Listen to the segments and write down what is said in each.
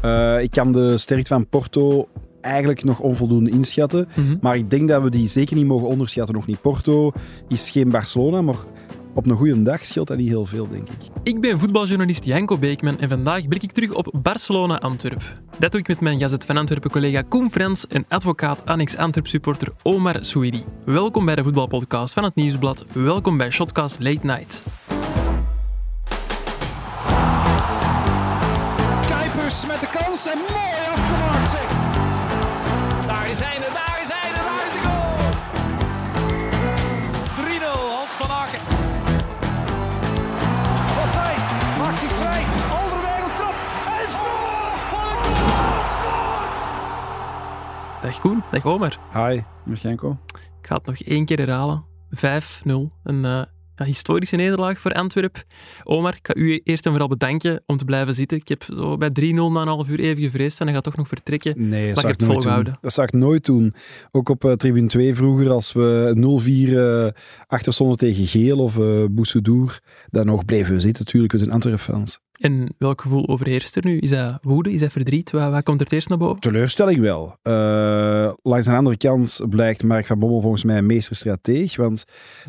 Eh, ik kan de sterkte van Porto eigenlijk nog onvoldoende inschatten. Mhm. Maar ik denk dat we die zeker niet mogen onderschatten. Nog niet. Porto is geen Barcelona, maar op een goede dag scheelt dat niet heel veel, denk ik. Ik ben voetbaljournalist Janko Beekman en vandaag blik ik terug op Barcelona-Antwerp. Dat doe ik met mijn Gazet van Antwerpen collega Koen Frans en advocaat Annex Antwerp supporter Omar Souiri. Welkom bij de voetbalpodcast van het Nieuwsblad. Welkom bij Shotcast Late Night. Dag Koen, dag Omar. Hi. Dag Janko. Ik ga het nog één keer herhalen. 5-0. Een ja, historische nederlaag voor Antwerp. Omar, ik ga u eerst en vooral bedanken om te blijven zitten. Ik heb zo bij 3-0 na een half uur even gevreesd van hij gaat toch nog vertrekken. Nee, dat zou ik nooit doen. volgehouden. Dat zou ik nooit doen. Ook op eh, tribune 2 vroeger, als we 0-4 eh achter stonden tegen Geel of eh Boussodour, dan nog bleven we zitten. Natuurlijk, we zijn Antwerp-fans. En welk gevoel overheerst er nu? Is dat woede? Is dat verdriet? Wat komt er het eerst naar boven? Teleurstelling wel. Eh, langs de andere kant blijkt Mark van Bommel volgens mij een meesterstrateeg, want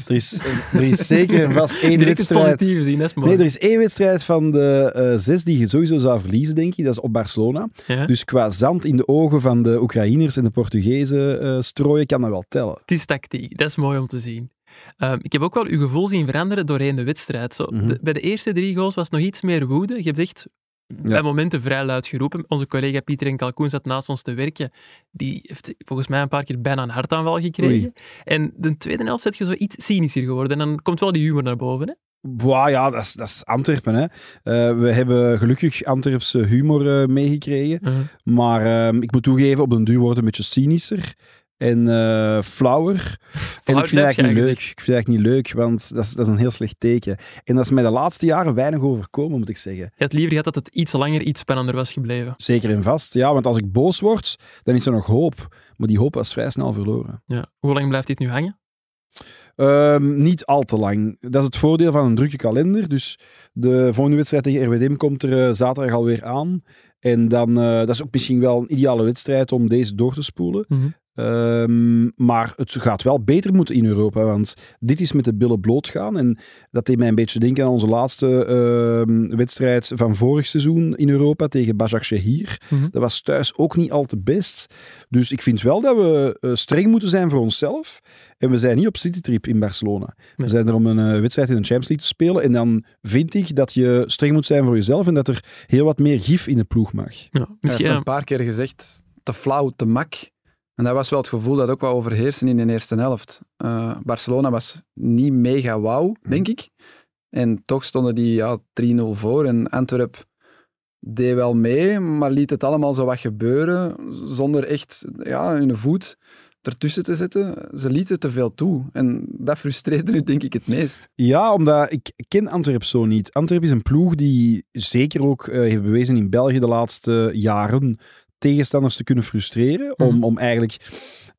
er is, er is zeker en vast één wedstrijd... zien, dat is mooi. Nee, er is één wedstrijd van de eh, zes die je sowieso zou verliezen, denk ik. Dat is op Barcelona. Ja, Dus qua zand in de ogen van de Oekraïners en de Portugezen eh, strooien kan dat wel tellen. Het is tactiek, dat is mooi om te zien. Ehm, ik heb ook wel uw gevoel zien veranderen doorheen de wedstrijd. Zo, Mhm. de- bij de eerste drie goals was nog iets meer woede. Je hebt echt bij momenten vrij luid geroepen. Onze collega Pieter en Kalkoen zat naast ons te werken. Die heeft volgens mij een paar keer bijna een hartaanval gekregen. Oei. En de tweede helft zit je zo iets cynischer geworden. En dan komt wel die humor naar boven. Hè? Wow, ja, dat is, dat is Antwerpen. Hè. Eh, we hebben gelukkig Antwerpse humor eh, meegekregen. Maar ehm, ik moet toegeven, op den duur wordt het een beetje cynischer en flauwer. En ik vind het eigenlijk niet leuk. Ik vind het eigenlijk niet leuk, want dat is, dat is een heel slecht teken. En dat is mij de laatste jaren weinig overkomen, moet ik zeggen. Je had liever gehad dat het iets langer, iets spannender was gebleven. Zeker en vast. Ja, want als ik boos word, dan is er nog hoop. Maar die hoop was vrij snel verloren. Ja. Hoe lang blijft dit nu hangen? Ehm, niet al te lang. Dat is het voordeel van een drukke kalender. Dus de volgende wedstrijd tegen RWDM komt er eh, zaterdag alweer aan. En dan, eh, dat is ook misschien wel een ideale wedstrijd om deze door te spoelen. Mhm. Ehm, maar het gaat wel beter moeten in Europa, want dit is met de billen bloot gaan. En dat deed mij een beetje denken aan onze laatste ehm, wedstrijd van vorig seizoen in Europa tegen Başakşehir. Mhm. Dat was thuis ook niet al te best. Dus ik vind wel dat we eh, streng moeten zijn voor onszelf. En we zijn niet op citytrip in Barcelona. We zijn er om een eh, wedstrijd in de Champions League te spelen. En dan vind ik dat je streng moet zijn voor jezelf en dat er heel wat meer gif in de ploeg mag. Ja, Hij misschien, heeft ja, een paar keer gezegd, te flauw, te mak. En dat was wel het gevoel dat ook wel overheerste in de eerste helft. Eh, Barcelona was niet mega wauw, denk ik. En toch stonden die ja, 3-0 voor. En Antwerp deed wel mee, maar liet het allemaal zo wat gebeuren, zonder echt ja, hun voet ertussen te zetten. Ze lieten te veel toe. En dat frustreerde nu denk ik het meest. Ja, omdat ik ken Antwerp zo niet. Antwerp is een ploeg die zeker ook eh, heeft bewezen in België de laatste jaren tegenstanders te kunnen frustreren. Om, Mhm. om eigenlijk...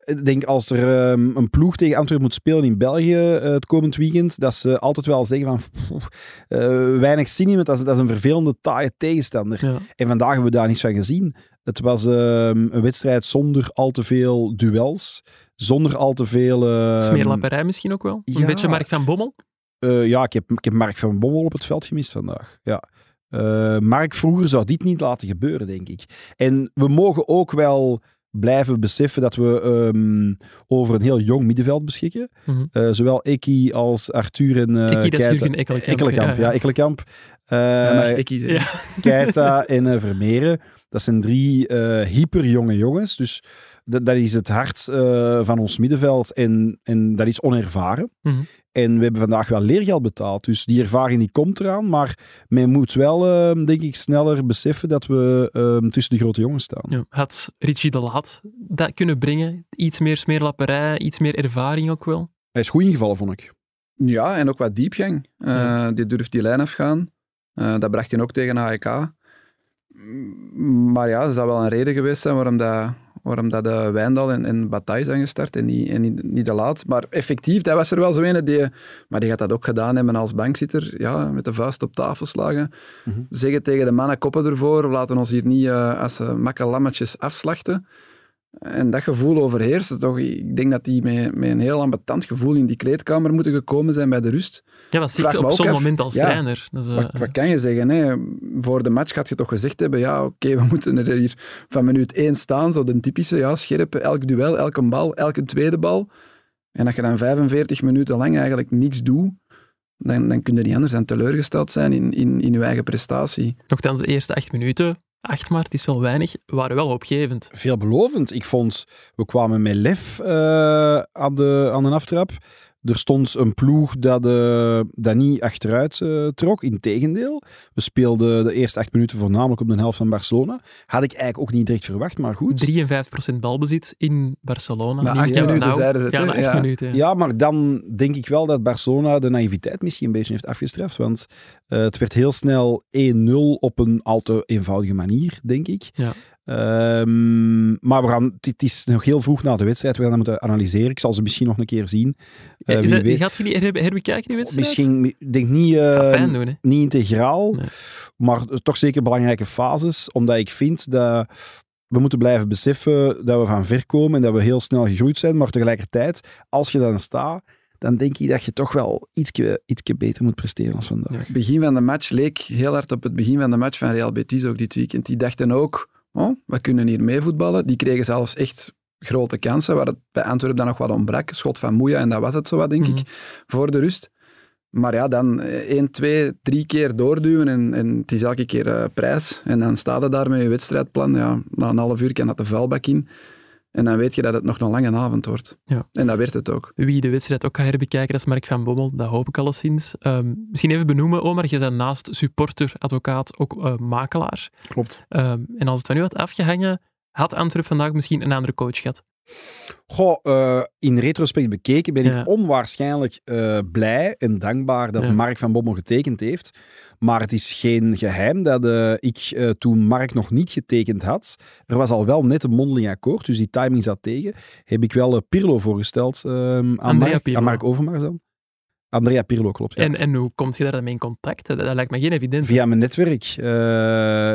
Ik denk als er ehm, een ploeg tegen Antwerpen moet spelen in België eh, het komend weekend, dat ze altijd wel zeggen van pff, eh, weinig zin in, want dat is, dat is een vervelende, taaie tegenstander. ja. En vandaag hebben we daar niets van gezien. Het was ehm, een wedstrijd zonder al te veel duels, zonder al te veel... ehm, Smeerlapperij misschien ook wel. Een beetje Mark van Bommel. eh, ja, ik heb, ik heb Mark van Bommel op het veld gemist vandaag. Ja. Eh, Mark vroeger zou dit niet laten gebeuren, denk ik. En we mogen ook wel blijven beseffen dat we ehm, over een heel jong middenveld beschikken. Mhm. Eh, zowel Eki als Arthur en uh, dat is Jurgen Ekkelenkamp. Ja. Ekkelenkamp. Ja. Ja. Keita en Vermeeren. Dat zijn drie hyperjonge jongens. Dus dat, dat is het hart eh, van ons middenveld. En, en dat is onervaren. Mhm. En we hebben vandaag wel leergeld betaald. Dus die ervaring die komt eraan. Maar men moet wel, eh, denk ik, sneller beseffen dat we eh, tussen de grote jongens staan. Ja, had Richie de Laat dat kunnen brengen? Iets meer smeerlapperij, iets meer ervaring ook wel? Hij is goed ingevallen, vond ik. Ja, en ook wat diepgang. Eh, Ja. Die durft die lijn afgaan. Eh, dat bracht hij ook tegen AEK. Maar ja, er zou wel een reden geweest zijn waarom, dat, waarom dat de Wijndal en, en Bataille zijn gestart en niet, en niet, niet de laat. Maar effectief, dat was er wel zo een die... Maar die gaat dat ook gedaan hebben als bankzitter. Ja, met de vuist op tafel slagen. Mhm. Zeggen tegen de mannen koppen ervoor. We laten ons hier niet uh, als uh, makkelammetjes afslachten. En dat gevoel overheerst. Toch, ik denk dat die met, met een heel ambetant gevoel in die kleedkamer moeten gekomen zijn bij de rust. Ja, wat zegt je op zo'n moment als ja, trainer? Dat is, uh, wat, wat, kan je zeggen? Hè? Voor de match gaat je toch gezegd hebben, ja, oké, okay, we moeten er hier van minuut één staan, zo de typische, ja, scherp, elk duel, elke bal, elke tweede bal. En dat je dan 45 minuten lang eigenlijk niks doet, dan, dan kun je niet anders dan teleurgesteld zijn in, in, in je eigen prestatie. Nochtans, de eerste acht minuten acht maar, het is wel weinig, waren wel opgevend. Veelbelovend. Ik vond, we kwamen met lef uh, aan, de, aan de aftrap. Er stond een ploeg dat, uh, dat niet achteruit uh, trok. Integendeel. We speelden de eerste acht minuten voornamelijk op de helft van Barcelona. Had ik eigenlijk ook niet direct verwacht, maar goed. 53% balbezit in Barcelona. Na acht ja, minuten nou, zeiden ze het. Ja, na acht ja. minuten. Ja. Ja, maar dan denk ik wel dat Barcelona de naïviteit misschien een beetje heeft afgestraft. Want uh, het werd heel snel 1-0 op een al te eenvoudige manier, denk ik. Ja. Um, maar we gaan, het is nog heel vroeg na de wedstrijd. We gaan dat moeten analyseren. Ik zal ze misschien nog een keer zien. Uh, is dat, gaat je die her, herbekijken, die wedstrijd? Misschien, ik denk niet, uh, pijn doen, hè? niet integraal, nee. maar toch zeker belangrijke fases. Omdat ik vind dat we moeten blijven beseffen dat we van ver komen en dat we heel snel gegroeid zijn. Maar tegelijkertijd, als je dan staat, dan denk ik dat je toch wel ietsje, ietsje beter moet presteren als vandaag. Het begin van de match leek heel hard op het begin van de match van Real Betis ook dit weekend. Die dachten ook, oh, we kunnen hier mee voetballen. Die kregen zelfs echt grote kansen, waar het bij Antwerpen dan nog wat ontbrak. Schot van Moeja en dat was het zo wat, denk mm -hmm. ik, voor de rust. Maar ja, dan 1, 2, 3 keer doorduwen en, en het is elke keer uh, prijs. En dan staat het daar met je wedstrijdplan. Ja, na een half uur kan dat de vuilbak in. En dan weet je dat het nog een lange avond wordt. Ja. En dat werd het ook. Wie de wedstrijd ook gaat herbekijken, dat is Mark van Bommel. Dat hoop ik alleszins. Um, misschien even benoemen, Omar. Je bent naast supporter, advocaat, ook uh, makelaar. Klopt. Um, en als het van u had afgehangen, had Antwerp vandaag misschien een andere coach gehad? Goh, uh, in retrospect bekeken ben ja. ik onwaarschijnlijk uh, blij en dankbaar dat ja. Mark van Bommel getekend heeft. Maar het is geen geheim dat uh, ik uh, toen Mark nog niet getekend had, er was al wel net een mondeling akkoord, dus die timing zat tegen, heb ik wel uh, Pirlo voorgesteld um, aan, Mark, Pirlo. aan Mark Overmars dan. Andrea Pirlo, klopt. Ja. En, en hoe komt je daar mee in contact? Dat, dat lijkt me geen evident. Via mijn netwerk.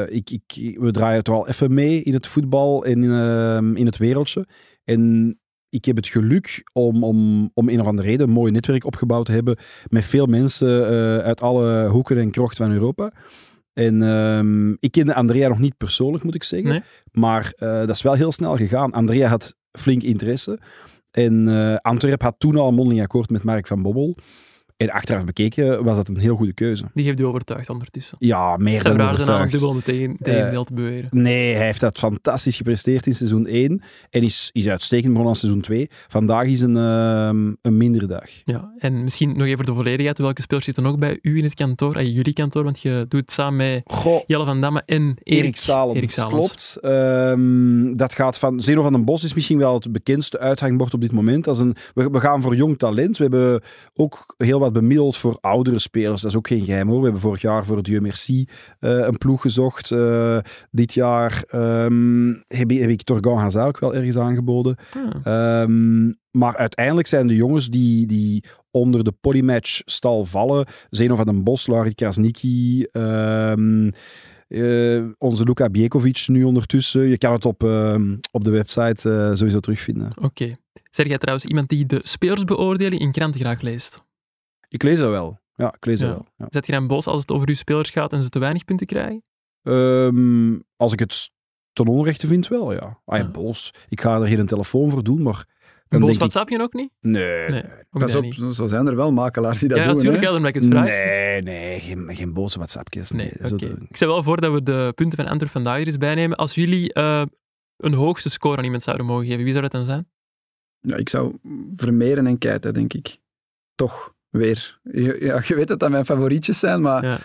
Ik, ik, we draaien het wel even mee in het voetbal en in, uh, in het wereldje. En ik heb het geluk om, om, om een of andere reden een mooi netwerk opgebouwd te hebben met veel mensen uh, uit alle hoeken en krochten van Europa. En um, ik kende Andrea nog niet persoonlijk, moet ik zeggen. Nee. Maar uh, dat is wel heel snel gegaan. Andrea had flink interesse. En uh, Antwerp had toen al een mondeling akkoord met Mark van Bobbel. En achteraf bekeken was dat een heel goede keuze. Die heeft u overtuigd ondertussen. Ja, meer dan raar overtuigd. zijn dubbel om het tegen, tegendeel te beweren. Nee, hij heeft dat fantastisch gepresteerd in seizoen 1 en is, is uitstekend begonnen aan seizoen 2. Vandaag is een, uh, een mindere dag. Ja, en misschien nog even de volledigheid. Welke spelers zitten nog bij u in het kantoor, in jullie kantoor? Want je doet het samen met Goh, Jelle van Damme en Erik, Erik Salens. Erik Salens. Klopt. Um, dat gaat van... Zeno van den Bos is misschien wel het bekendste uithangbord op dit moment. Als een, we, we gaan voor jong talent. We hebben ook heel wat bemiddeld voor oudere spelers. Dat is ook geen geheim hoor. We hebben vorig jaar voor Dieu Merci uh, een ploeg gezocht. Uh, dit jaar um, heb, heb, ik Torgan Hazard ook wel ergens aangeboden. Ah. Um, maar uiteindelijk zijn de jongens die, die onder de polymatch-stal vallen. Zeno van den Bos, Larit Krasniki... Um, uh, onze Luka Bjekovic nu ondertussen. Je kan het op, uh, op de website uh, sowieso terugvinden. Oké. Okay. Zeg jij trouwens iemand die de spelersbeoordeling in kranten graag leest? Ik lees dat wel. Ja, ik lees ja. dat wel. Ja. Zet je dan boos als het over uw spelers gaat en ze te weinig punten krijgen? Um, als ik het ten onrechte vind, wel, ja. Ah, ja, Ja. boos. Ik ga er geen telefoon voor doen, maar... Een Dan boos denk ik, WhatsApp je ook niet? nee, Nee. nee. Ook Pas dat op, niet. zo zo zijn er wel makelaars die dat Ja, doen. natuurlijk, hè. ja, omdat ik het vraag. Nee, nee, geen, geen boze WhatsAppjes. Nee, Ik stel wel voor dat we de punten van Antwerp vandaag er eens bijnemen. Als jullie eh, een hoogste score aan iemand zouden mogen geven, wie zou dat dan zijn? Ja, ik zou Vermeeren en Keita, denk ik. Toch weer. Je, ja, je weet dat dat mijn favorietjes zijn, maar Ja.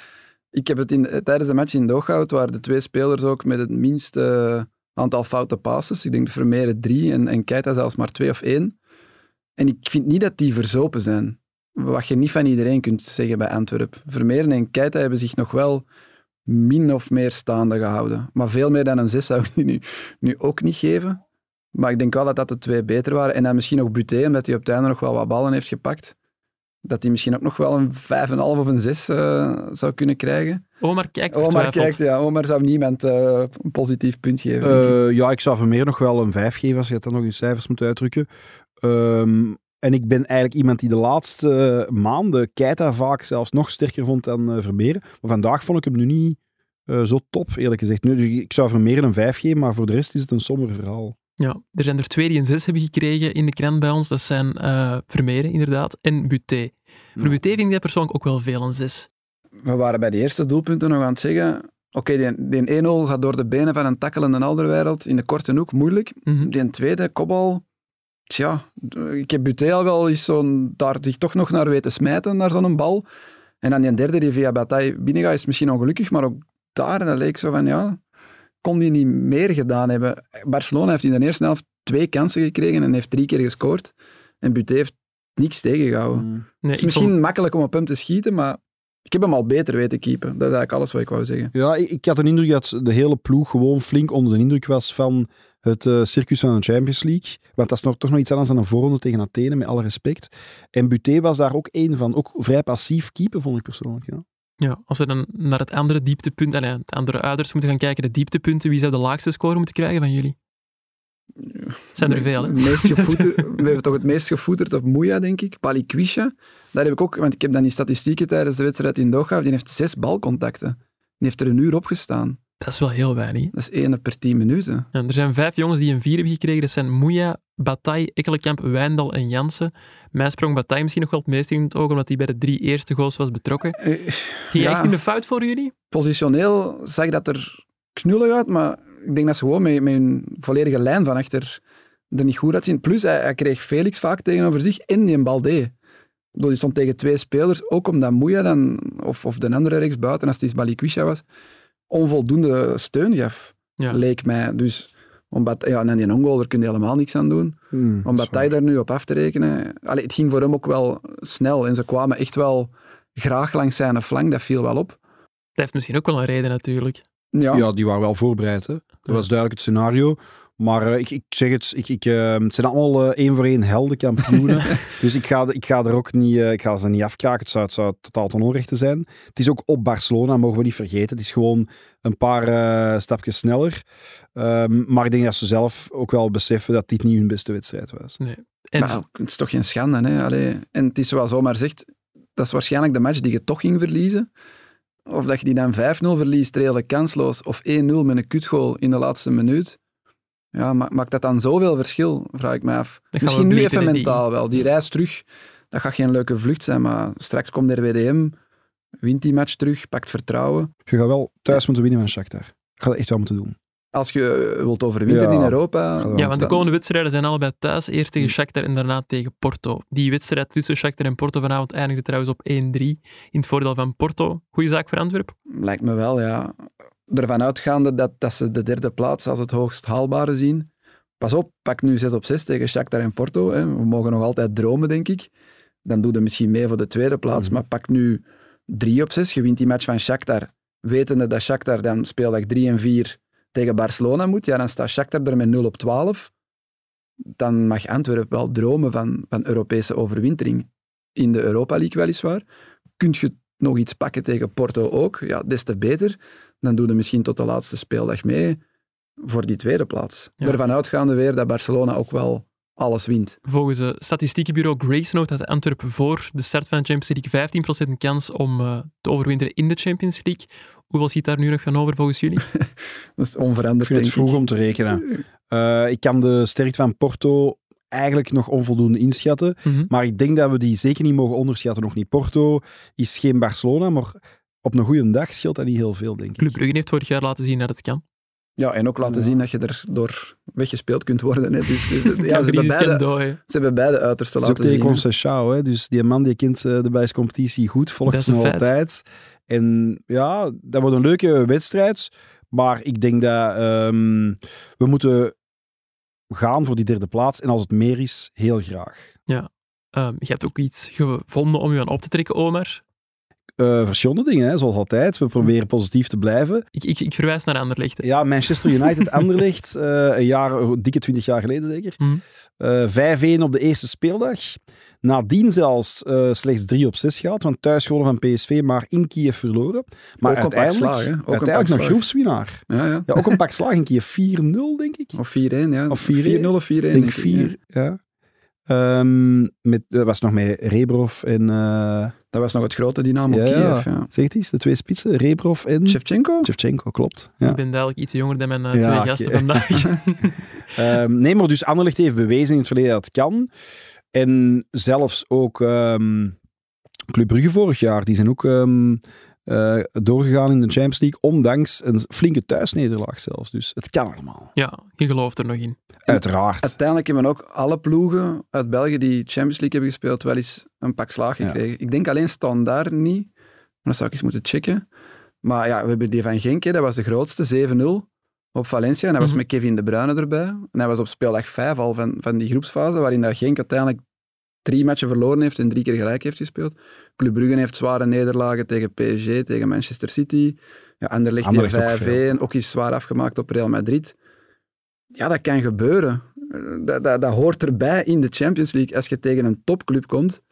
ik heb het in, tijdens de match in het waren de twee spelers ook met het minste aantal foute passes. Ik denk de Vermeeren drie en, en Keita zelfs maar twee of één. En ik vind niet dat die verzopen zijn. Wat je niet van iedereen kunt zeggen bij Antwerp. Vermeeren en Keita hebben zich nog wel min of meer staande gehouden. Maar veel meer dan een zes zou ik die nu, nu ook niet geven. Maar ik denk wel dat dat de twee beter waren. En dan misschien ook Buté, omdat hij op het einde nog wel wat ballen heeft gepakt. Dat hij misschien ook nog wel een 5,5 of een 6 uh, zou kunnen krijgen. Omar kijkt Omar kijkt, ja. Omar zou niemand uh, een positief punt geven. Uh, ja, ik zou Vermeer nog wel een 5 geven als je het dan nog in cijfers moet uitdrukken. Um, en ik ben eigenlijk iemand die de laatste maanden Keita vaak zelfs nog sterker vond dan uh, Vermeer. Maar vandaag vond ik hem nu niet zo top, eerlijk gezegd. Nu, dus ik zou Vermeer een 5 geven, maar voor de rest is het een somber verhaal. Ja, er zijn er twee die een 6 hebben gekregen in de krant bij ons. Dat zijn uh, Vermeeren, inderdaad, en Buté. Voor Buté vind ik dat persoonlijk ook wel veel, een 6. We waren bij de eerste doelpunten nog aan het zeggen... Oké, okay, die, die 1-0 gaat door de benen van een takkelende Alderwereld in de korte hoek, moeilijk. Mm -hmm. Die tweede kopbal... Tja, ik heb Buté al wel eens zo'n... Daar zich toch nog naar weten smijten, naar zo'n bal. En dan die derde die via Bataille binnengaat, is misschien ongelukkig, maar ook daar, en dat leek zo van, ja kon die niet meer gedaan hebben. Barcelona heeft in de eerste helft twee kansen gekregen en heeft drie keer gescoord. En Buté heeft niks tegengehouden. Mm. Nee, het is misschien vond... makkelijk om op hem te schieten, maar ik heb hem al beter weten keepen. Dat is eigenlijk alles wat ik wou zeggen. Ja, ik, ik had de indruk dat de hele ploeg gewoon flink onder de indruk was van het uh, circus van de Champions League. Want dat is nog, toch nog iets anders dan een voorronde tegen Athene, met alle respect. En Buté was daar ook één van. Ook vrij passief keepen, vond ik persoonlijk. Ja. Ja, als we dan naar het andere dieptepunt, allee, het andere uiterste moeten gaan kijken, de dieptepunten, wie zou de laagste score moeten krijgen van jullie? Zijn er veel, hè? Meest we hebben toch het meest gevoeterd op Moeja, denk ik. Palikwisha. Daar heb ik ook, want ik heb dan die statistieken tijdens de wedstrijd in Doha, die heeft zes balcontacten. Die heeft er een uur op gestaan. Dat is wel heel weinig. Dat is één per tien minuten. Ja, er zijn vijf jongens die een vier hebben gekregen. Dat zijn Moeja, Bataille, Ekkelenkamp, Wijndal en Jansen. Mij sprong Bataille misschien nog wel het meest in het oog, omdat hij bij de drie eerste goals was betrokken. Uh, Ging ja, echt in de fout voor jullie? Positioneel zag dat er knullig uit, maar ik denk dat ze gewoon met, met hun volledige lijn van achter er niet goed uitzien. Plus, hij, hij, kreeg Felix vaak tegenover zich in die Balde. Die stond tegen twee spelers, ook omdat Moeja dan, of, of de andere rechts buiten, als het Balikwisha was, onvoldoende steun gaf, ja. leek mij. Dus omdat, ja, en die ongoal, daar kun je helemaal niks aan doen. Hmm, omdat hij daar nu op af te rekenen... Allee, het ging voor hem ook wel snel en ze kwamen echt wel graag langs zijn flank, dat viel wel op. Dat heeft misschien ook wel een reden natuurlijk. Ja, ja die waren wel voorbereid. Hè? Dat was duidelijk het scenario. Maar uh, ik, ik zeg het, ik, ik, uh, het zijn allemaal uh, één voor één heldenkampioenen. dus ik ga, ik ga er ook niet, ik ga ze niet afkraken. Het zou, het zou totaal ten onrechte zijn. Het is ook op Barcelona, mogen we niet vergeten. Het is gewoon een paar stapjes sneller. Um, maar ik denk dat ze zelf ook wel beseffen dat dit niet hun beste wedstrijd was. Nee. En... Maar het is toch geen schande. Hè? Allee. En het is zoals Omar zegt, dat is waarschijnlijk de match die je toch ging verliezen. Of dat je die dan 5-0 verliest, redelijk kansloos. Of 1-0 met een kutgoal in de laatste minuut. Ja, maakt dat dan zoveel verschil, vraag ik me af. Misschien nu even mentaal wel. Die reis terug, dat gaat geen leuke vlucht zijn, maar straks komt er WDM, wint die match terug, pakt vertrouwen. Je gaat wel thuis moeten winnen van Shakhtar. Je gaat het echt wel moeten doen. Als je wilt overwinteren in Europa... Ja, want de komende wedstrijden zijn allebei thuis. Eerst tegen Shakhtar en daarna tegen Porto. Die wedstrijd tussen Shakhtar en Porto vanavond eindigde trouwens op 1-3 in het voordeel van Porto. Goeie zaak voor Antwerpen? Lijkt me wel, ja ervan uitgaande dat, dat ze de derde plaats als het hoogst haalbare zien. Pas op, pak nu 6 op 6 tegen Shakhtar en Porto. Hè. We mogen nog altijd dromen, denk ik. Dan doe je misschien mee voor de tweede plaats. Mhm. Maar pak nu 3 op 6. Je wint die match van Shakhtar. Wetende dat Shakhtar dan speeldag 3 en 4 tegen Barcelona moet. Ja, dan staat Shakhtar er met 0 op 12. Dan mag Antwerpen wel dromen van, van Europese overwintering. In de Europa League weliswaar. Kunt je nog iets pakken tegen Porto ook? Ja, des te beter dan doe je misschien tot de laatste speeldag mee voor die tweede plaats. Ja. Ervan uitgaande weer dat Barcelona ook wel alles wint. Volgens het statistiekenbureau Gracenote had Antwerpen voor de start van de Champions League 15% kans om uh, te overwinteren in de Champions League. Hoeveel ziet daar nu nog van over volgens jullie? dat is onveranderd, Ik vind het vroeg om te rekenen. Uh, ik kan de sterkte van Porto eigenlijk nog onvoldoende inschatten. Mhm. Maar ik denk dat we die zeker niet mogen onderschatten. Nog niet. Porto is geen Barcelona, maar op een goede dag scheelt dat niet heel veel, denk ik. Club Brugge heeft vorig jaar laten zien dat het kan. Ja, en ook laten zien dat je er door weggespeeld kunt worden. Hè. Dus, dus ja, ze, hebben beide, ze hebben beide uiterste laten zien. Het is ook tegen Conceição, hè. dus die man die kent eh, de bijscompetitie goed, volgt ze nog altijd. En ja, dat wordt een leuke wedstrijd. Maar ik denk dat um, we moeten gaan voor die derde plaats. En als het meer is, heel graag. Ja. Um, je hebt ook iets gevonden om je aan op te trekken, Omar. Eh, verschillende dingen, hè, zoals altijd. We proberen positief te blijven. Ik, ik, ik verwijs naar Anderlecht. hè. Ja, Manchester United Anderlecht, eh een jaar, een dikke twintig jaar geleden zeker. Hm. Eh 5-1 op de eerste speeldag. Nadien zelfs eh, slechts 3 op 6 gehad, want thuis gewonnen van PSV, maar in Kiev verloren. Maar Ook een pak uiteindelijk, slaag, hè? Ook een uiteindelijk pak nog groepswinnaar. Ja, ja. Ja, ook een pak slaag in Kiev. 4-0, denk ik. Of 4-1, ja. Of 4-1. 4-0 of 4-1. Ik denk denk ik, 4, ja. Ehm, met, dat was nog met Rebrov en... eh Dat was nog het grote dynamo Ja, Kiev. Ja. zeg het eens, de twee spitsen, Rebrov en... Shevchenko? Shevchenko, klopt. Ja. Ik ben duidelijk iets jonger dan mijn eh, Ja, twee gasten vandaag. Ehm, nee, maar dus Anderlecht heeft bewezen in het verleden dat het kan. En zelfs ook ehm Club Brugge vorig jaar, die zijn ook ehm, eh, doorgegaan in de Champions League, ondanks een flinke thuisnederlaag zelfs. Dus het kan allemaal. ja, je gelooft er nog in. Uiteraard. Uiteindelijk hebben ook alle ploegen uit België die Champions League hebben gespeeld wel eens een pak slaag Ja. gekregen. Ik denk alleen Standaard niet. Maar dat zou ik eens moeten checken. Maar ja, we hebben die van Genk, hè, dat was de grootste, 7-0 op Valencia. En dat was Mhm. met Kevin De Bruyne erbij. En hij was op speeldag 5 al van, van die groepsfase, waarin dat Genk uiteindelijk drie matchen verloren heeft en drie keer gelijk heeft gespeeld. Club Brugge heeft zware nederlagen tegen PSG, tegen Manchester City. Ja, Anderlecht Anderlecht ook 5-1, veel. ook eens zwaar afgemaakt op Real Madrid. Ja, dat kan gebeuren. Eh, Dat, dat, dat hoort erbij in de Champions League. Als je tegen een topclub komt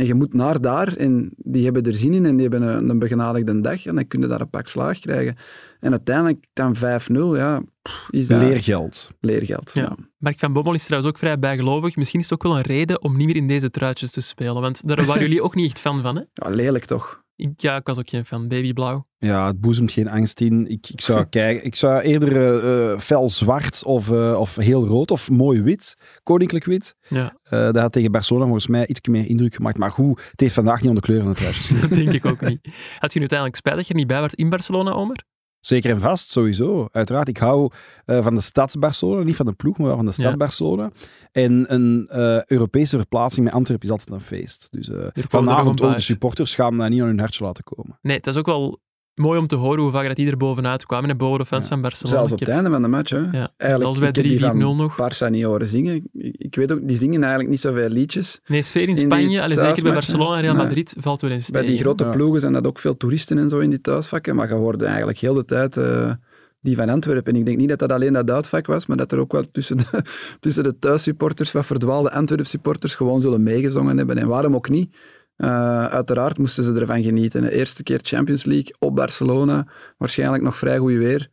en je moet naar daar en die hebben er zin in en die hebben een, een begenadigde dag en dan kun je daar een pak slaag krijgen. En uiteindelijk dan 5-0, ja, is dat Leergeld. leergeld. Ja. Ja. Mark van Bommel is trouwens ook vrij bijgelovig. Misschien is het ook wel een reden om niet meer in deze truitjes te spelen. Want daar waren jullie ook niet echt fan van, hè? Ja, lelijk toch? Ik, ja, ik was ook geen fan. Babyblauw. Ja, het boezemt geen angst in. Ik, ik zou kijken. Ik zou eerder eh, fel zwart of, eh, of heel rood of mooi wit, koninklijk wit. Ja, dat had tegen Barcelona volgens mij iets meer indruk gemaakt. Maar goed, het heeft vandaag niet om de kleur van truitjes gegaan. dat denk ik ook niet. Had je nu uiteindelijk spijt dat je er niet bij was in Barcelona, Omer? Zeker en vast, sowieso. Uiteraard, ik hou eh, van de stad Barcelona, niet van de ploeg, maar wel van de stad Ja. Barcelona. En een eh, Europese verplaatsing met Antwerpen is altijd een feest. Dus eh, vanavond ook de supporters gaan dat niet aan hun hartje laten komen. Nee, het is ook wel mooi om te horen hoe vaak dat die er bovenuit kwamen. De fans Ja. van Barcelona. Zelfs op het heb- einde van de match. Hè. Ja, Eigenlijk, zelfs bij ik heb die 3-4-0 van nog. Barça niet horen zingen. Ik, ik weet ook, die zingen eigenlijk niet zoveel liedjes. Nee, sfeer in Spanje, allee, zeker bij. Barcelona en Real Nee. Madrid, valt wel eens Bij die tegen. grote Ja. ploegen zijn dat ook veel toeristen en zo in die thuisvakken. Maar je hoorde eigenlijk heel de tijd eh, die van Antwerpen. En ik denk niet dat dat alleen dat uitvak was, maar dat er ook wel tussen de, tussen de thuissupporters, wat verdwaalde Antwerp-supporters, gewoon zullen meegezongen hebben. En waarom ook niet? Eh, uiteraard moesten ze ervan genieten. De eerste keer Champions League op Barcelona, waarschijnlijk nog vrij goed weer.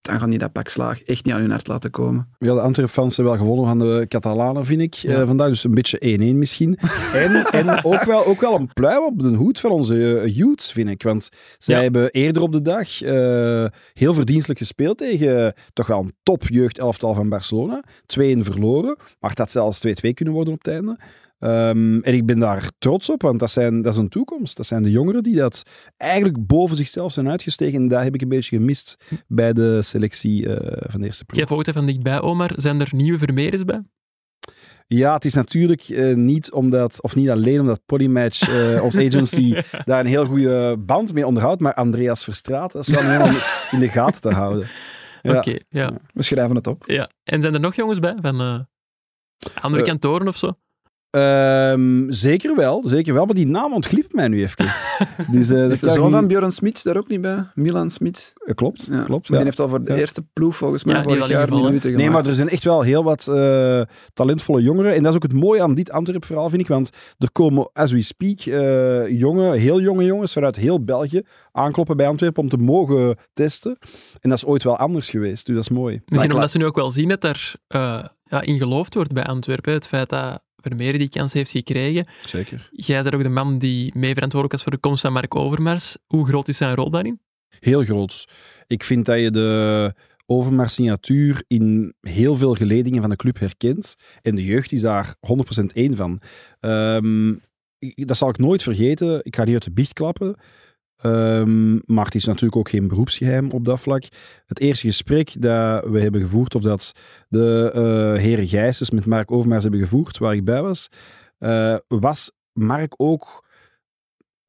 Dan gaan die dat pak slaag echt niet aan hun hart laten komen. Ja, de Antwerp-fans hebben wel gewonnen van de Catalanen, vind ik. Ja. eh, vandaag dus een beetje 1-1 misschien. en en ook, wel, ook wel een pluim op de hoed van onze eh, youths, vind ik. Want zij Ja. hebben eerder op de dag heel verdienstelijk gespeeld tegen toch wel een top jeugdelftal van Barcelona. 2-1 verloren, maar had zelfs 2-2 kunnen worden op het einde. Ehm, en ik ben daar trots op, want dat, zijn, dat is een toekomst. Dat zijn de jongeren die dat eigenlijk boven zichzelf zijn uitgestegen. En dat heb ik een beetje gemist bij de selectie eh, van de eerste ploeg. Jij volgt er van dichtbij, Omar. Zijn er nieuwe Vermeers bij? Ja, het is natuurlijk eh, niet omdat, of niet alleen omdat Polymatch, eh ons agency, daar een heel goede band mee onderhoudt, maar Andreas Verstraat, dat is wel helemaal in de gaten te houden. Ja. Oké, ja. We schrijven het op. ja. En zijn er nog jongens bij van eh, andere kantoren of zo? Ehm, zeker wel, zeker wel, maar die naam ontglipt mij nu even. dus, eh, de zoon niet- van Björn Smits daar ook niet bij? Milan Smits? Eh, klopt, Ja. klopt. Ja. Die heeft al voor de Ja. eerste ploeg volgens mij Ja, die vorig wel jaar minuten Nee, gemaakt. maar er zijn echt wel heel wat eh, talentvolle jongeren. En dat is ook het mooie aan dit Antwerp-verhaal, vind ik. Want er komen, as we speak, eh, jonge, heel jonge jongens vanuit heel België aankloppen bij Antwerpen om te mogen testen. En dat is ooit wel anders geweest, dus dat is mooi. Misschien omdat ze nu ook wel zien dat er eh, ja, in geloofd wordt bij Antwerpen. Het feit dat Vermeer die kans heeft gekregen. Zeker. Jij bent ook de man die mee verantwoordelijk was voor de komst van Mark Overmars. Hoe groot is zijn rol daarin? Heel groot. Ik vind dat je de Overmars-signatuur in heel veel geledingen van de club herkent. En de jeugd is daar 100% één van. Ehm, dat zal ik nooit vergeten. Ik ga niet uit de biecht klappen. Ehm, maar het is natuurlijk ook geen beroepsgeheim op dat vlak. Het eerste gesprek dat we hebben gevoerd, of dat de eh heren Gijsens met Mark Overmars hebben gevoerd, waar ik bij was, eh, was Mark ook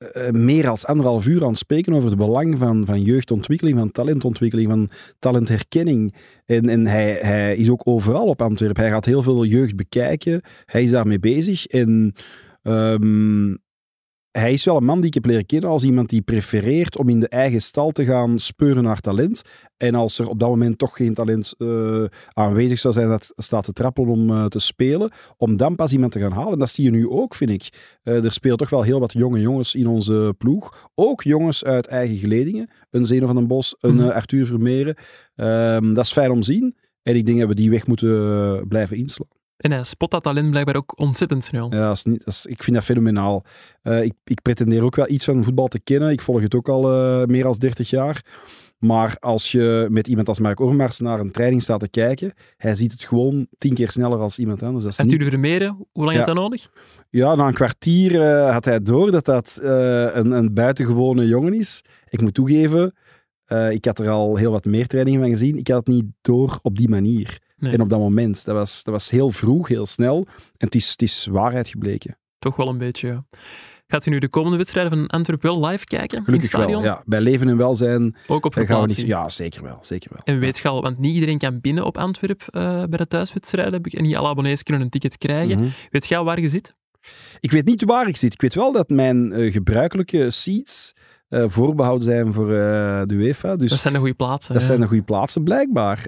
eh, meer als anderhalf uur aan het spreken over het belang van, van jeugdontwikkeling, van talentontwikkeling, van talentherkenning. En, en hij, hij is ook overal op Antwerpen. Hij gaat heel veel jeugd bekijken. Hij is daarmee bezig. En ehm, hij is wel een man die ik heb leren kennen als iemand die prefereert om in de eigen stal te gaan speuren naar talent. En als er op dat moment toch geen talent uh, aanwezig zou zijn dat staat te trappelen om uh, te spelen, om dan pas iemand te gaan halen. En dat zie je nu ook, vind ik. Uh, er speelt toch wel heel wat jonge jongens in onze ploeg. Ook jongens uit eigen geledingen. Een Zeno van den Bos, een mm. Arthur Vermeeren. Um, dat is fijn om te zien. En ik denk dat we die weg moeten blijven inslaan. En hij spot dat talent blijkbaar ook ontzettend snel. Ja, dat is niet, dat is, ik vind dat fenomenaal. Uh, ik, ik, pretendeer ook wel iets van voetbal te kennen. Ik volg het ook al uh, meer dan 30 jaar. Maar als je met iemand als Mark Ormars naar een training staat te kijken, hij ziet het gewoon tien keer sneller als iemand anders. Dat is niet... Vermeeren, hoe lang ja. had dat nodig? Ja, na een kwartier uh, had hij door dat dat een, een buitengewone jongen is. Ik moet toegeven, ik had er al heel wat meer trainingen van gezien. Ik had het niet door op die manier. Nee. En op dat moment, dat was, dat was heel vroeg, heel snel. En het is, het is waarheid gebleken. Toch wel een beetje, ja. Gaat u nu de komende wedstrijden van Antwerpen wel live kijken? Gelukkig in het wel, ja. Bij Leven en Welzijn Ook op gaan we niet... Ja, zeker wel, zeker wel. En weet je al, want niet iedereen kan binnen op Antwerpen uh, bij de thuiswedstrijden. En niet alle abonnees kunnen een ticket krijgen. Mm -hmm. Weet je al waar je zit? Ik weet niet waar ik zit. Ik weet wel dat mijn uh, gebruikelijke seats uh, voorbehouden zijn voor de UEFA. Dus dat zijn de goede plaatsen. Dat ja. zijn de goede plaatsen, blijkbaar.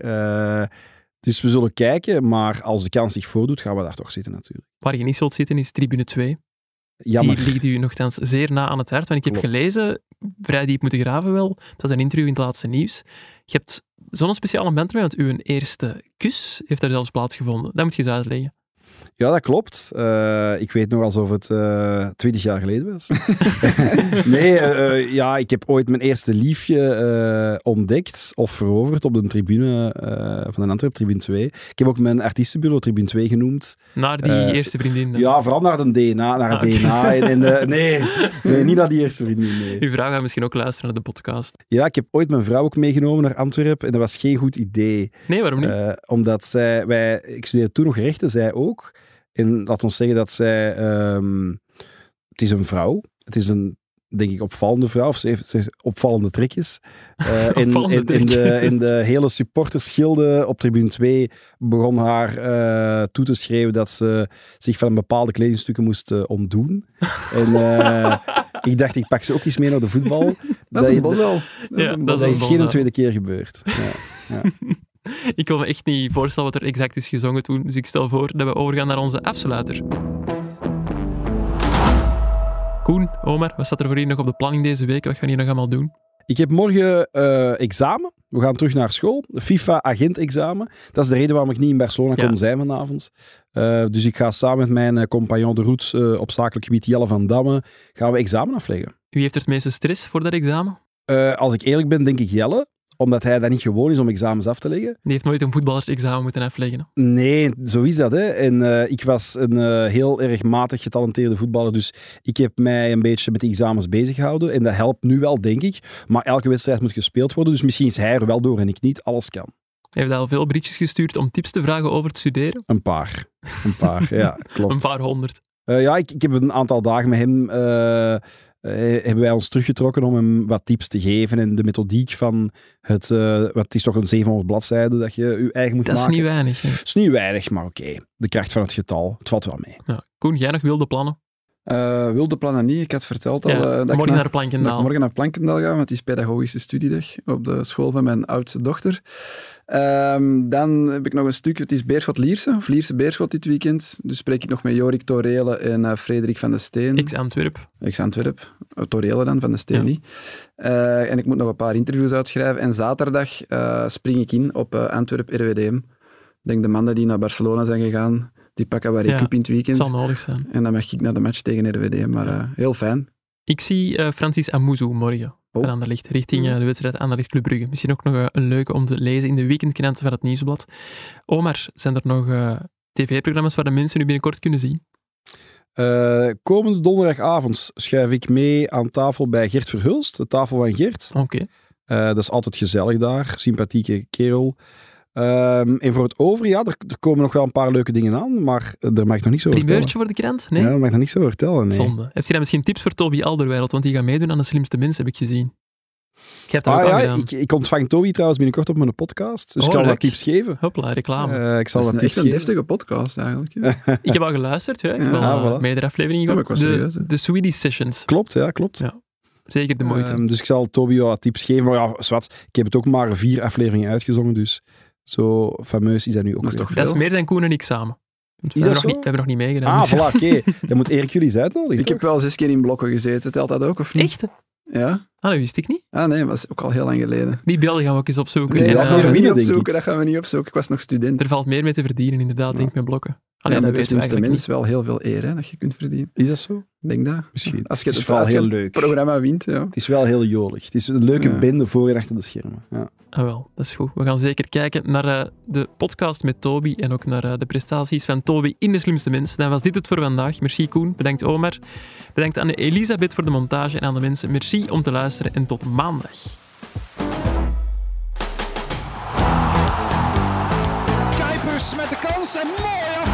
Dus we zullen kijken, maar als de kans zich voordoet, gaan we daar toch zitten natuurlijk. Waar je niet zult zitten is tribune 2. Jammer. Die ligt u nogthans zeer na aan het hart. Want ik heb Klopt. gelezen, vrij diep moeten graven wel, het was een interview in het laatste nieuws. Je hebt zo'n speciale moment mee, want uw eerste kus heeft daar zelfs plaatsgevonden. Dat moet je eens uitleggen. Ja, dat klopt. Uh, ik weet nog alsof het uh, twintig jaar geleden was. nee, uh, ja, ik heb ooit mijn eerste liefje ontdekt of veroverd op de tribune van de Antwerp, tribune 2. Ik heb ook mijn artiestenbureau tribune 2 genoemd. Naar die eerste vriendin? Dan. Ja, vooral naar een DNA. Naar het ah, DNA. En, en de, nee, nee, niet naar die eerste vriendin. Nee. Uw vrouw gaat misschien ook luisteren naar de podcast. Ja, ik heb ooit mijn vrouw ook meegenomen naar Antwerpen en dat was geen goed idee. Nee, waarom niet? omdat zij, wij, ik studeerde toen nog rechten, zij ook. En laat ons zeggen dat zij. Um, het is een vrouw. Het is een, denk ik, opvallende vrouw. Of ze heeft opvallende trekjes. Uh, in, in, in, de, in de hele supportersgilde op tribune 2 begon haar uh, toe te schreeuwen dat ze zich van bepaalde kledingstukken moest uh, ontdoen. en ik dacht, ik pak ze ook eens mee naar de voetbal. dat, dat, is een bosal. Dat, ja, dat, is, is geen een tweede keer gebeurd. Ja, ja. Ik kan me echt niet voorstellen wat er exact is gezongen toen, dus ik stel voor dat we overgaan naar onze afsluiter. Koen, Omar, wat staat er voor jullie nog op de planning deze week? Wat gaan jullie nog allemaal doen? Ik heb morgen uh, examen. We gaan terug naar school. FIFA-agent-examen. Dat is de reden waarom ik niet in Barcelona ja. kon zijn vanavond. Uh, dus ik ga samen met mijn uh, compagnon de route op zakelijk gebied Jelle van Damme gaan we examen afleggen. Wie heeft er het meeste stress voor dat examen? als ik eerlijk ben, denk ik Jelle omdat hij dat niet gewoon is om examens af te leggen. Die heeft nooit een voetballersexamen moeten afleggen. Hè? Nee, zo is dat. Hè. En uh, ik was een uh, heel erg matig getalenteerde voetballer, dus ik heb mij een beetje met die examens bezig gehouden. En dat helpt nu wel, denk ik. Maar elke wedstrijd moet gespeeld worden, dus misschien is hij er wel door en ik niet. Alles kan. Heeft hij al veel berichtjes gestuurd om tips te vragen over het studeren? Een paar. Een paar, ja, klopt. een paar honderd. Uh, ja, ik, ik, heb een aantal dagen met hem uh, hebben wij ons teruggetrokken om hem wat tips te geven en de methodiek van het, uh, wat is toch een 700 bladzijden dat je je eigen moet dat maken. Dat is niet weinig. Hè? Het is niet weinig, maar oké. Okay. De kracht van het getal, het valt wel mee. Ja. Koen, jij nog wilde plannen? Uh, wilde plannen niet. Ik had verteld al ja, uh, dat morgen ik naar, naar Plankendaal. morgen naar Plankendaal ga, want het is pedagogische studiedag op de school van mijn oudste dochter. Um, dan heb ik nog een stuk, het is Beerschot-Lierse, of Lierse-Beerschot dit weekend. Dus spreek ik nog met Jorik Torele en uh, Frederik van de Steen. X-Antwerp. X-Antwerp. Uh, Torele dan, van de Steen ja. niet. Uh, en ik moet nog een paar interviews uitschrijven. En zaterdag spring ik in op Antwerp RWDM. Ik denk de mannen die naar Barcelona zijn gegaan, die pakken waar ik ja, in het weekend. Het zal nodig zijn. En dan mag ik naar de match tegen RWDM, maar heel fijn. Ik zie Francis Amuzu morgen oh. van Anderlecht, richting uh, de wedstrijd Anderlecht Club Brugge. Misschien ook nog uh, een leuke om te lezen in de weekendkrant van het Nieuwsblad. Omar, zijn er nog tv-programma's waar de mensen nu binnenkort kunnen zien? komende donderdagavond schuif ik mee aan tafel bij Gert Verhulst, de tafel van Gert. Oké. Okay. dat is altijd gezellig daar, sympathieke kerel. Um, en voor het over, ja, er, er, komen nog wel een paar leuke dingen aan, maar daar mag ik nog niet zo over Primeurtje voor de krant? Nee? Ja, daar mag ik nog niet zo over vertellen, nee. Zonde. Heeft hij dan misschien tips voor Toby Alderweireld? Want die gaat meedoen aan de slimste mensen, heb ik gezien. Je hebt dat Ah ja, gedaan. ik, ik ontvang Toby trouwens binnenkort op mijn podcast. Dus Oh, ik kan wat tips geven. Hopla, reclame. Eh, ik zal Dat is wat echt tips een geven. deftige podcast eigenlijk. ik heb al geluisterd, ja. ik heb Ja, al eh, voilà. meerdere afleveringen gehoord. ik was de, de Swedish Sessions. Klopt, ja, klopt. Ja. Zeker de moeite. Ehm, dus ik zal Toby wel wat tips geven. Maar ja, zwart, ik heb het ook maar vier afleveringen uitgezongen, dus zo fameus is dat nu ook Dat is toch dat is veel? meer dan Koen en ik samen. We, Is hebben niet, zo? we hebben nog niet meegedaan. Ah, dus- voilà, oké. Dan moet Erik jullie eens uitnodigen, Ik heb wel zes keer in blokken gezeten. Telt dat ook, of niet? Echt? Ja? Ah, dat wist ik niet. Ah nee, dat was ook al heel lang geleden. Die beelden gaan we ook eens opzoeken. Nee, En, dat gaan we niet opzoeken. Dat gaan we niet opzoeken. Ik was nog student. er valt meer mee te verdienen, inderdaad, denk ik, met blokken. Allee, ja, dat met de weten we slimste eigenlijk mens wel heel veel eer hè, dat je kunt verdienen. Is dat zo? Ik denk dat. Misschien. Als je het is het, je heel het leuk. programma wint, ja. Het is wel heel jolig. Het is een leuke Ja. bende voor en achter de schermen. Ja. Ah, wel, dat is goed. We gaan zeker kijken naar eh, de podcast met Toby en ook naar eh, de prestaties van Toby in De Slimste Mens. Dan was dit het voor vandaag. Merci Koen, bedankt Omar. Bedankt aan Elisabeth voor de montage en aan de mensen. Merci om te luisteren en tot maandag. Met de kans en mooi